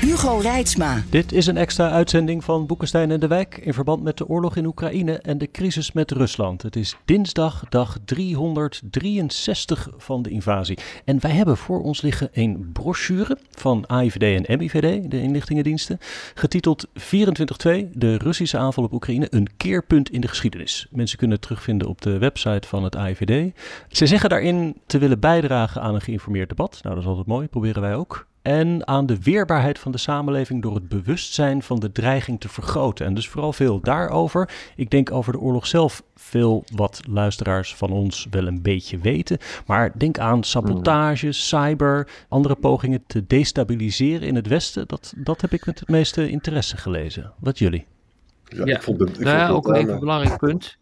Hugo Reitsma. Dit is een extra uitzending van Boekenstein en de Wijk in verband met de oorlog in Oekraïne en de crisis met Rusland. Het is dinsdag, dag 363 van de invasie. En wij hebben voor ons liggen een brochure van AIVD en MIVD, de inlichtingendiensten, getiteld 24-2, de Russische aanval op Oekraïne, een keerpunt in de geschiedenis. Mensen kunnen het terugvinden op de website van het AIVD. Ze zeggen daarin te willen bijdragen aan een geïnformeerd debat. Nou, dat is altijd mooi, proberen wij ook en aan de weerbaarheid van de samenleving door het bewustzijn van de dreiging te vergroten. En dus vooral veel daarover. Ik denk over de oorlog zelf veel wat luisteraars van ons wel een beetje weten. Maar denk aan sabotage, cyber, andere pogingen te destabiliseren in het Westen. Dat, dat heb ik met het meeste interesse gelezen. Wat jullie? Ja, ik vond het, ik nou ja, ook even een belangrijk punt.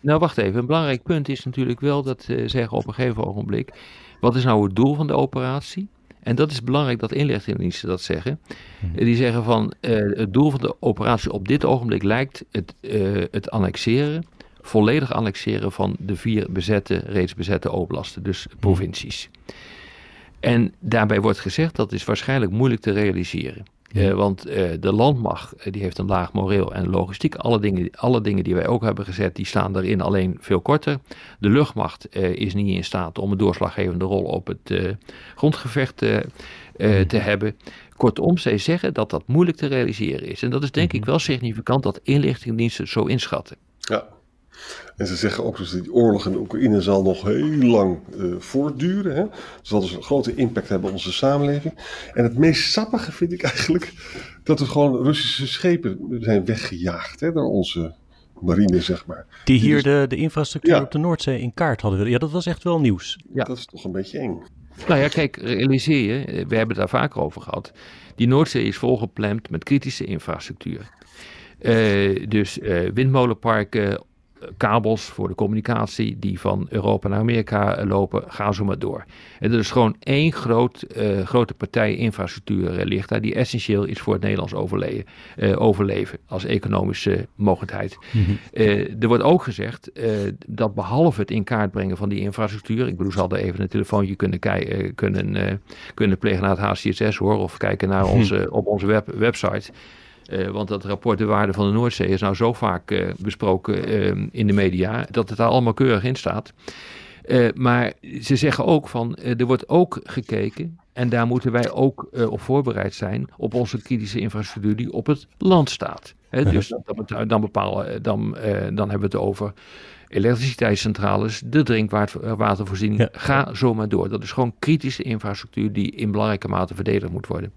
Nou, wacht even. Een belangrijk punt is natuurlijk wel dat uh, zeggen op een gegeven ogenblik. Wat is nou het doel van de operatie? En dat is belangrijk dat inlichtingendiensten dat zeggen. Mhm. Die zeggen van uh, het doel van de operatie op dit ogenblik lijkt het, uh, het annexeren, volledig annexeren van de vier bezette, reeds bezette oblasten, dus mhm. provincies. En daarbij wordt gezegd dat is waarschijnlijk moeilijk te realiseren. Uh, want uh, de landmacht uh, die heeft een laag moreel en logistiek. Alle dingen, alle dingen die wij ook hebben gezet, die staan daarin alleen veel korter. De luchtmacht is niet in staat om een doorslaggevende rol op het grondgevecht mhm. te hebben. Kortom, zij zeggen dat dat moeilijk te realiseren is. En dat is denk ik mhm. wel significant dat inlichtingendiensten zo inschatten. Ja, en ze zeggen ook dat dus die oorlog in Oekraïne zal nog heel lang uh, voortduren. Hè? Zal dus een grote impact hebben op onze samenleving. En het meest sappige vind ik eigenlijk dat er gewoon Russische schepen zijn weggejaagd hè, door onze marine, zeg maar. Die hier dus- de, de infrastructuur op de Noordzee in kaart hadden. Ja, dat was echt wel nieuws. Ja. Dat is toch een beetje eng. Nou ja, kijk, realiseer je, we hebben het daar vaker over gehad. Die Noordzee is volgepland met kritische infrastructuur. Uh, dus uh, windmolenparken, kabels voor de communicatie die van Europa naar Amerika lopen, gaan zo maar door. En er is gewoon één groot, uh, grote partij infrastructuur uh, ligt daar die essentieel is voor het Nederlands overleven, overleven als economische mogelijkheid. Mm -hmm. er wordt ook gezegd dat behalve het in kaart brengen van die infrastructuur, ik bedoel, ze hadden even een telefoontje kunnen, kunnen, kunnen plegen naar het HCSS hoor, of kijken naar onze, op onze web, website. Uh, want dat rapport De Waarde van de Noordzee is nou zo vaak uh, besproken uh, in de media dat het daar allemaal keurig in staat. maar ze zeggen ook van er wordt ook gekeken en daar moeten wij ook op voorbereid zijn op onze kritische infrastructuur die op het land staat. Dus dan, dan, bepalen, dan, dan hebben we het over elektriciteitscentrales, de drinkwatervoorziening. Ja. Ga zo maar door. Dat is gewoon kritische infrastructuur die in belangrijke mate verdedigd moet worden.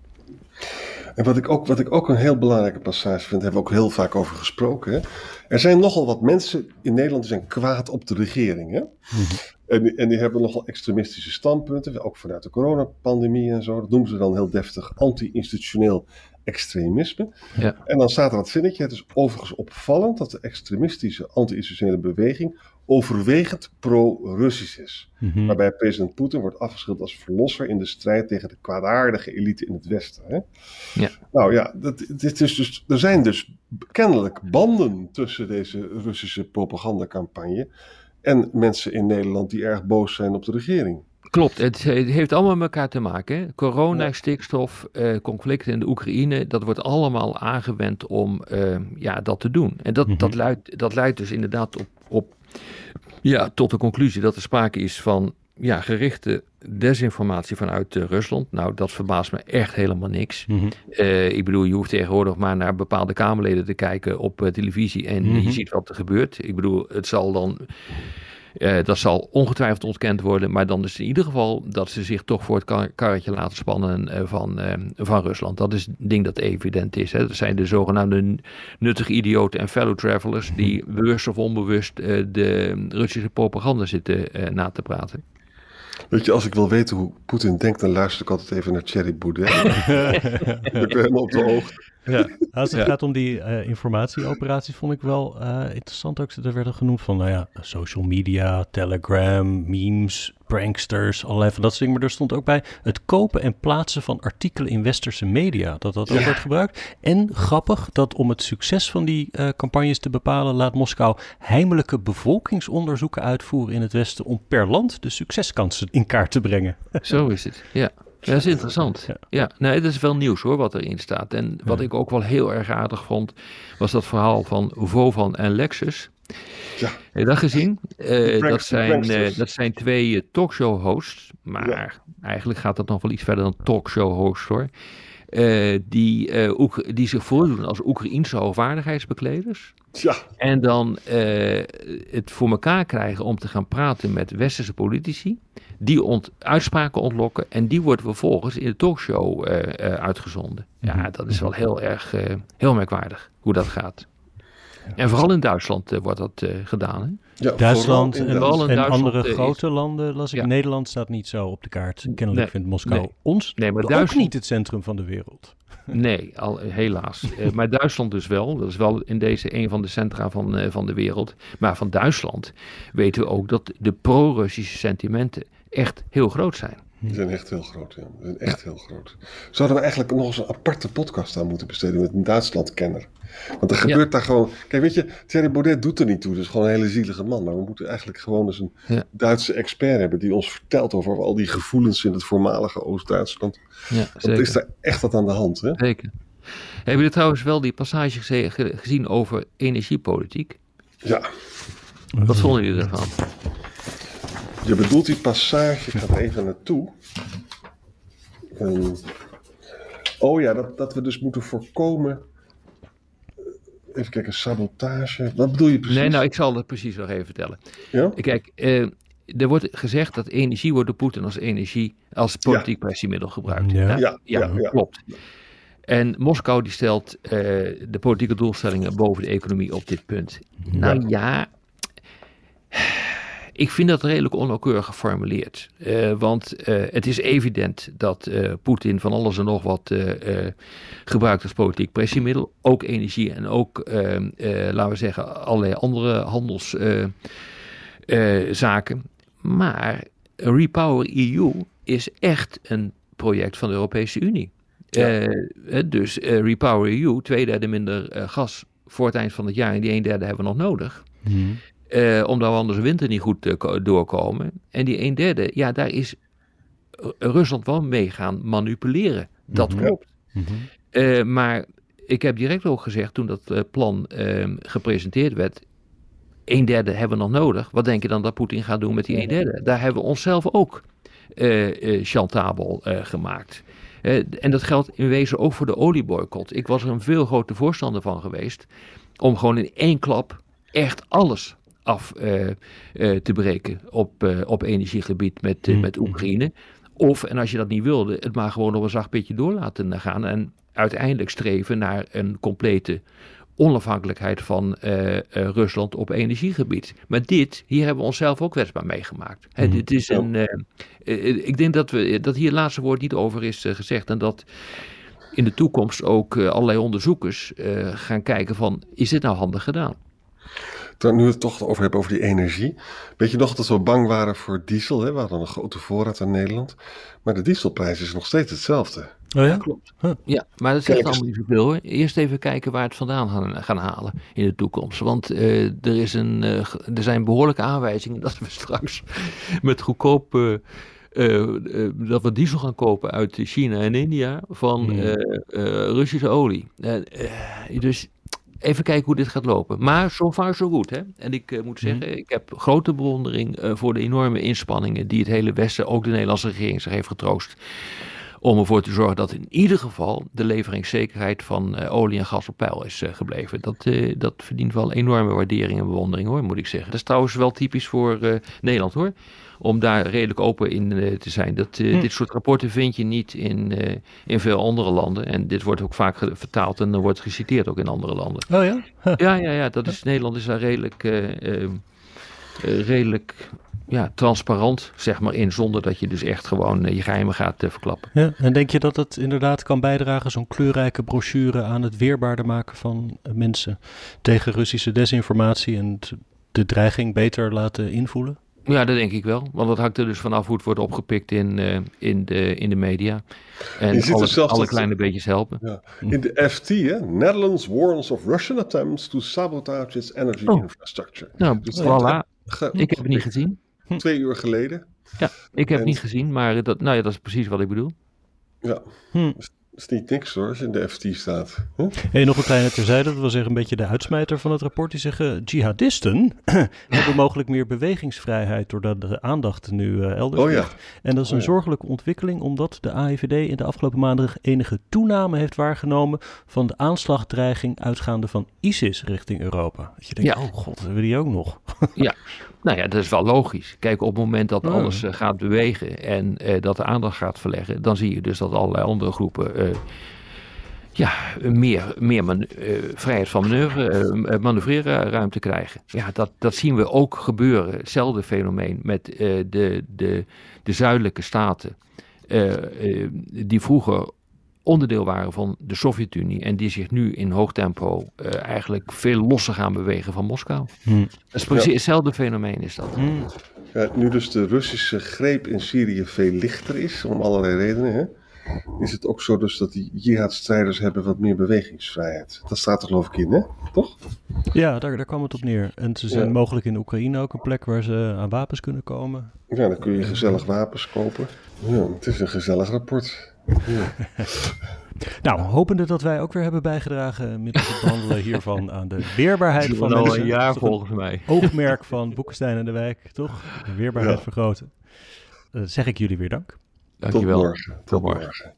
En wat ik, ook, wat ik ook een heel belangrijke passage vind, hebben we ook heel vaak over gesproken. Hè? Er zijn nogal wat mensen in Nederland die zijn kwaad op de regering. Hè? Mhm. en, en, die hebben nogal extremistische standpunten, ook vanuit de coronapandemie en zo. Dat noemen ze dan heel deftig anti-institutioneel extremisme. Ja. En dan staat er dat zinnetje. Het is overigens opvallend dat de extremistische anti-institutionele beweging overwegend pro-Russisch is. Mhm. Waarbij president Poetin wordt afgeschilderd als verlosser in de strijd tegen de kwaadaardige elite in het Westen. Hè? Ja. Nou ja, dat, dit is dus, er zijn dus kennelijk banden tussen deze Russische propagandacampagne en mensen in Nederland die erg boos zijn op de regering. Klopt, het, heeft allemaal met elkaar te maken. Corona, stikstof, uh, conflicten in de Oekraïne, dat wordt allemaal aangewend om uh, ja, dat te doen. En dat, dat, mhm. luidt, dat leidt dus inderdaad op, op, ja, tot de conclusie dat er sprake is van ja, gerichte desinformatie vanuit uh, Rusland. Nou, dat verbaast me echt helemaal niks. Mm ik bedoel, je hoeft tegenwoordig maar naar bepaalde Kamerleden te kijken op televisie en je mhm. ziet wat er gebeurt. Ik bedoel, het zal dan uh, dat zal ongetwijfeld ontkend worden, maar dan is in ieder geval dat ze zich toch voor het kar karretje laten spannen uh, van, uh, van Rusland. Dat is een ding dat evident is. Hè. Dat zijn de zogenaamde nuttige idioten en fellow travelers die bewust of onbewust de Russische propaganda zitten na te praten. Weet je, als ik wil weten hoe Poetin denkt, dan luister ik altijd even naar Thierry Boudet. ik ben helemaal op de hoogte. Ja. Als het gaat om die uh, informatieoperaties, vond ik wel uh, interessant ook. Er werden genoemd van, nou ja, social media, Telegram, memes, pranksters, allerlei van dat soort dingen. Maar er stond ook bij het kopen en plaatsen van artikelen in westerse media. Dat dat ook wordt gebruikt. En grappig dat om het succes van die uh, campagnes te bepalen, laat Moskou heimelijke bevolkingsonderzoeken uitvoeren in het westen om per land de succeskansen in kaart te brengen. Zo is het, ja. Ja, dat is interessant. Ja, ja nee, dat is wel nieuws hoor, wat erin staat. En wat ik ook wel heel erg aardig vond, was dat verhaal van Vovan en Lexus. Ja. Heb je dat gezien? Uh, dat, zijn, uh, dat zijn twee uh, talkshow hosts. Maar eigenlijk gaat dat nog wel iets verder dan talkshow host hoor. Die, die zich voordoen als Oekraïense hoogwaardigheidsbekleders. Ja. En dan het voor elkaar krijgen om te gaan praten met westerse politici. Die ont uitspraken ontlokken en die worden vervolgens in de talkshow uitgezonden. Ja, mhm. dat is wel heel erg heel merkwaardig hoe dat gaat. En vooral in Duitsland uh, wordt dat uh, gedaan. Hè? Ja, Duitsland en, en, Duitsland andere grote landen, las ik. Ja. Nederland staat niet zo op de kaart. Kennelijk nee, vindt Moskou nee, ons nee, maar ook Duitsland, niet het centrum van de wereld. Nee, al, helaas. maar Duitsland dus wel. Dat is wel in deze een van de centra van, van de wereld. Maar van Duitsland weten we ook dat de pro-Russische sentimenten echt heel groot zijn. Die zijn echt heel groot, ja. Die zijn echt heel groot. Zouden we eigenlijk nog eens een aparte podcast aan moeten besteden met een Duitsland-kenner? Want er gebeurt ja. daar gewoon... Kijk, weet je, Thierry Baudet doet er niet toe. Dat is gewoon een hele zielige man. Maar we moeten eigenlijk gewoon eens een ja. Duitse expert hebben... die ons vertelt over al die gevoelens in het voormalige Oost-Duitsland. Ja, Want is daar echt wat aan de hand, hè? Zeker. Hebben jullie trouwens wel die passage gezien over energiepolitiek? Ja. Wat vonden jullie ervan? Je bedoelt die passage, ik ga er even naartoe. Um, oh ja, dat, dat we dus moeten voorkomen. Even kijken, sabotage. Wat bedoel je precies? Nee, nou, ik zal het precies nog even vertellen. Ja? Kijk, uh, er wordt gezegd dat energie wordt door Poetin als energie, als politiek ja. pressiemiddel gebruikt. Ja, ja, ja, ja klopt. En Moskou die stelt uh, de politieke doelstellingen boven de economie op dit punt. Nou ja, ik vind dat redelijk onnauwkeurig geformuleerd. Uh, want uh, het is evident dat uh, Poetin van alles en nog wat gebruikt als politiek pressiemiddel. Ook energie en ook, ehm, laten we zeggen, allerlei andere handelszaken. maar Repower EU is echt een project van de Europese Unie. Ja. dus Repower EU, twee derde minder gas voor het eind van het jaar en die een derde hebben we nog nodig. Mm. Uh, omdat we anders de winter niet goed uh, doorkomen. En die een derde, ja, daar is Rusland wel mee gaan manipuleren. Dat mm -hmm. klopt. Mm -hmm. uh, maar ik heb direct ook gezegd, toen dat plan ehm, gepresenteerd werd, een derde hebben we nog nodig. Wat denk je dan dat Poetin gaat doen met die een derde? Daar hebben we onszelf ook chantabel gemaakt. en dat geldt in wezen ook voor de olieboycott. Ik was er een veel groter voorstander van geweest. Om gewoon in één klap echt alles af uh, uh, te breken op, uh, op energiegebied met, mm. met Oekraïne. Of, en als je dat niet wilde, het maar gewoon op een zacht beetje door laten gaan. En uiteindelijk streven naar een complete onafhankelijkheid van Rusland op energiegebied. Maar dit, hier hebben we onszelf ook kwetsbaar meegemaakt. Hè, mm. dit is een, ik denk dat, we, dat hier het laatste woord niet over is gezegd. En dat in de toekomst ook allerlei onderzoekers gaan kijken van, is dit nou handig gedaan? Nu we het toch over hebben over die energie. Weet je nog dat we bang waren voor diesel? Hè? We hadden een grote voorraad in Nederland. Maar de dieselprijs is nog steeds hetzelfde. Oh ja? Klopt. Huh. Ja, maar dat zegt allemaal niet zoveel hoor. Eerst even kijken waar het vandaan gaan, gaan halen in de toekomst. Want uh, er, is een, uh, er zijn behoorlijke aanwijzingen dat we straks met goedkoop... Uh, dat we diesel gaan kopen uit China en India van hmm. Russische olie. dus even kijken hoe dit gaat lopen. Maar zo far zo goed. Hè? En ik uh, moet zeggen, mm. ik heb grote bewondering uh, voor de enorme inspanningen die het hele Westen, ook de Nederlandse regering, zich heeft getroost. Om ervoor te zorgen dat in ieder geval de leveringszekerheid van uh, olie en gas op peil is gebleven. Dat, dat verdient wel enorme waardering en bewondering hoor, moet ik zeggen. Dat is trouwens wel typisch voor Nederland hoor om daar redelijk open in te zijn. Dat, hm. Dit soort rapporten vind je niet in, in veel andere landen. En dit wordt ook vaak vertaald en wordt geciteerd ook in andere landen. Oh ja? Ja, ja, ja. Dat is, Nederland is daar redelijk, ehm, redelijk ja, transparant zeg maar in, zonder dat je dus echt gewoon je geheimen gaat verklappen. Ja, en denk je dat het inderdaad kan bijdragen, zo'n kleurrijke brochure, aan het weerbaarder maken van mensen tegen Russische desinformatie en de dreiging beter laten invoelen? Ja, dat denk ik wel. Want dat hangt er dus vanaf hoe het wordt opgepikt in, uh, in, de, in de media. En alle, alle kleine beetjes helpen. Ja. In de FT, hè? Netherlands warns of Russian attempts to sabotage its energy oh. infrastructure. Nou, dus voilà. ik heb het niet gezien. Twee uur geleden. Ja, ik heb het niet gezien, maar dat, nou ja, dat is precies wat ik bedoel. Ja, hm is niet niks hoor, als je in de FT staat. Huh? Hey, nog een kleine terzijde, dat was zeggen een beetje de uitsmijter van het rapport. Die zeggen, jihadisten hebben mogelijk meer bewegingsvrijheid doordat de aandacht nu uh, elders oh, ja. En dat is een oh, zorgelijke ontwikkeling, omdat de AIVD in de afgelopen maanden enige toename heeft waargenomen van de aanslagdreiging uitgaande van ISIS richting Europa. Dat je denkt, ja. oh god, hebben we die ook nog? ja, nou ja, dat is wel logisch. Kijk, op het moment dat alles uh, gaat bewegen en uh, dat de aandacht gaat verleggen, dan zie je dus dat allerlei andere groepen uh, ja, meer, meer man, vrijheid van manoeuvre, manoeuvreren krijgen. Ja, dat, dat zien we ook gebeuren. Hetzelfde fenomeen met de, de, de zuidelijke staten. die vroeger onderdeel waren van de Sovjet-Unie en die zich nu in hoog tempo uh, eigenlijk veel losser gaan bewegen van Moskou. Hmm. Dat is precies hetzelfde fenomeen is dat. Hmm. Ja, nu dus de Russische greep in Syrië veel lichter is, om allerlei redenen, hè, is het ook zo dus dat die jihad-strijders hebben wat meer bewegingsvrijheid. Dat staat er geloof ik in, hè? Toch? Ja, daar, daar kwam het op neer. En ze zijn mogelijk in Oekraïne ook een plek waar ze aan wapens kunnen komen. Ja, dan kun je gezellig wapens kopen. Ja, het is een gezellig rapport. Nou, hopende dat wij ook weer hebben bijgedragen met het behandelen hiervan aan de weerbaarheid van al een jaar volgens mij. Oogmerk van Boekenstein en de Wijk, toch? De weerbaarheid vergroten. Uh, zeg ik jullie weer dank. Dankjewel. Tot morgen. Tot morgen.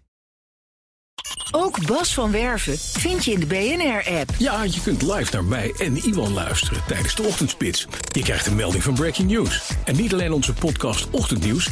Ook Bas van Werven vind je in de BNR-app. Ja, je kunt live naar mij en Iwan luisteren tijdens de ochtendspits. Je krijgt een melding van Breaking News. En niet alleen onze podcast Ochtendnieuws,